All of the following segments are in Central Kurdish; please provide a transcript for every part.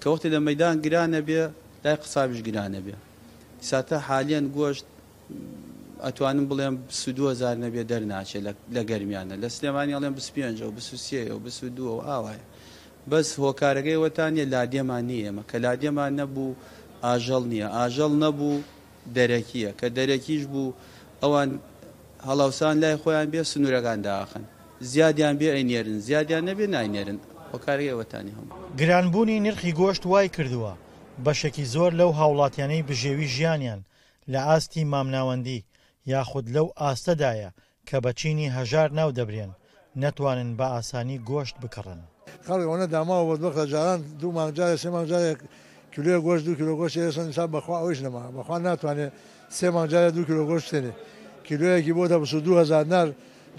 کە وەختی لە مەیدان گرانە بێ لای قسابیش گرانە بێ ساتە حالیان گۆشت ئەتوانم بڵێم سودوە زار نەبێ دەرناچێت لە گەرمیانە لە سلێمانی ئەڵێن بسپێنجەوە بسوسیەوە بسو دووەوە ئاوایە بەس هۆکارەکەی وەتانە لادێمان نییە ئێمە کە لادێمان نەبوو ئاژەڵ نییە ئاژەڵ نەبوو دەرەکیە کە دەرەکیش بوو ئەوان هەڵاوسان لای خۆیان بێ سنوورەکان داخن زیادیان بێ ئەینێرن زیادیان نەبێ ناینێرن خۆ کارەی ئێوەتانە هەموو. گرانبوونی نرخی گۆشت وایکردووە بەشێکی زۆر لەو هاوڵاتیانەی بژێوی ژیانیان لە ئاستی مامناوەندی یاخود لەو ئاستەدایە کە بە چینی هەژار ناودەبرێن نەتوانن بە ئاسانی گۆشت بکڕن. خەڵک ئەوەنە داماو و بەدبەختە جاران دوو مانگ جارێ سێ مانگ جارێ کیلۆیەک گۆشت دوو کیلۆ گۆشتی ئێستا نیساب بەخوا ئەوەیش نەما بەخوا ناتوانێ سێ مانگ جارێ دوو کیلۆ گۆشت بسێنێ کیلۆیەکی بۆ دە بسو دوو هەزار نار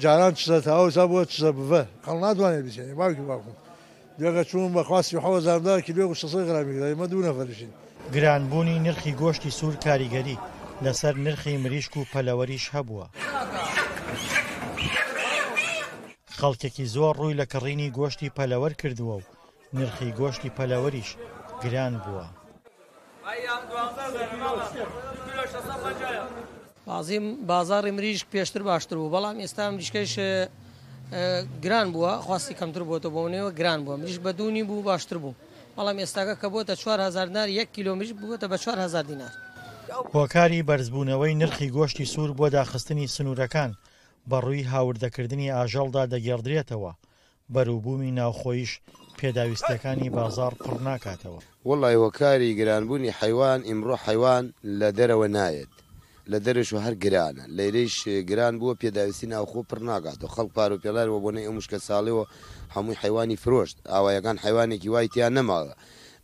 جاران چزە تاوە ئێستا بووە چزە بڤە خەڵک ناتوانێ بسێنێ باوکی باوکم دوێکە چووم بەخوا سی و حەوت هەزارم دا کیلۆیەک و شەش سەد گرامی کرد ئێمە دوو نەفەرشین. گرانبوونی نرخی گۆشتی سوور کاریگەری لەسەر نرخی مریشک و پەلەوەریش هەبووە. خەڵکێکی زۆر ڕووی لە کڕینی گۆشتی پەلەوەر کردووە و نرخی گۆشتی پەلەوەریش گران بووە. بازاڕی مریشک پێشتر باشتر بوو، بەڵام ئێستا مریشکەش گران بووە، خواستی کەمتر بووەتەوە، بەونەیەوە گران بووە، مریشک بە دوو نیم بوو باشتر بوو، بەڵام ئێستاکە کە بووەتە چوار هەزار دینار، یەک کیلۆ مریشک بووەتە بە چوار هەزار دینار. هۆکاری بەرزبوونەوەی نرخی گۆشتی سوور بۆ داخستنی سنوورەکان بەڕووی هاوردەکردنی ئاژەڵدا دەگێڕدرێتەوە، بەروبوومی ناوخۆییش پێداویستییەکانی بازاڕ پڕ ناکاتەوە. وەڵای هۆکاری گرانبوونی حەیوان ئیمڕۆ حەیوان لە دەرەوە نایەت لە دەرەوەشەوە هەر گرانە لەیرەیش گران بووە پێداویستی ناوخۆ پڕ ناکاتەوە خەڵک پارەو پێڵاوی وە بۆنەی ئەو مشکە ساڵیەوە هەمووی حەیوانی فرۆشت ئاوایەکان حەیوانێکی وای تیا نەماوە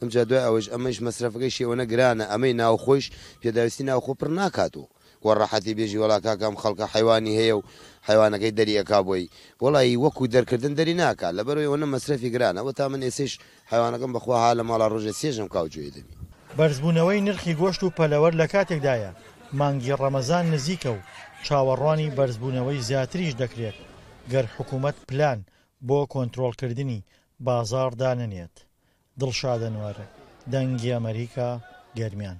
ئمجا دوای ئەوەش ئەمەیش مەسرەفەکەی شێوەنە گرانە ئەمەی ناوخۆیش پێداویستی ناوخۆ پڕ ناکاتەوە. وە ڕەحەتی بێژی وەڵا کاکە ئەم خەڵکە حەیوانی هەیە و حەیوانەکەی دەری ئەکا بۆی وەڵا ی وەکو دەرکردن دەری ناکا لەبەرەوەی ئەونە مەسرەفی گرانە وە تا من ئێسەیش حەیوانەکەم بەخوا ها لە ماڵا ڕۆژێ سێ ژەم کا و جوێی دەبی. بەرزبوونەوەی نرخی گۆشت و پەلەوەر لە کاتێکدایە مانگی ڕەمەزان نزیکە و چاوەڕوانی بەرزبوونەوەی زیاتریش دەکرێت گەر حکومەت پلان بۆ کۆنترۆڵکردنی بازاڕ دانەنێت. دڵشاد ئەنوەر، دەنگی ئەمەریکا، گەرمیان.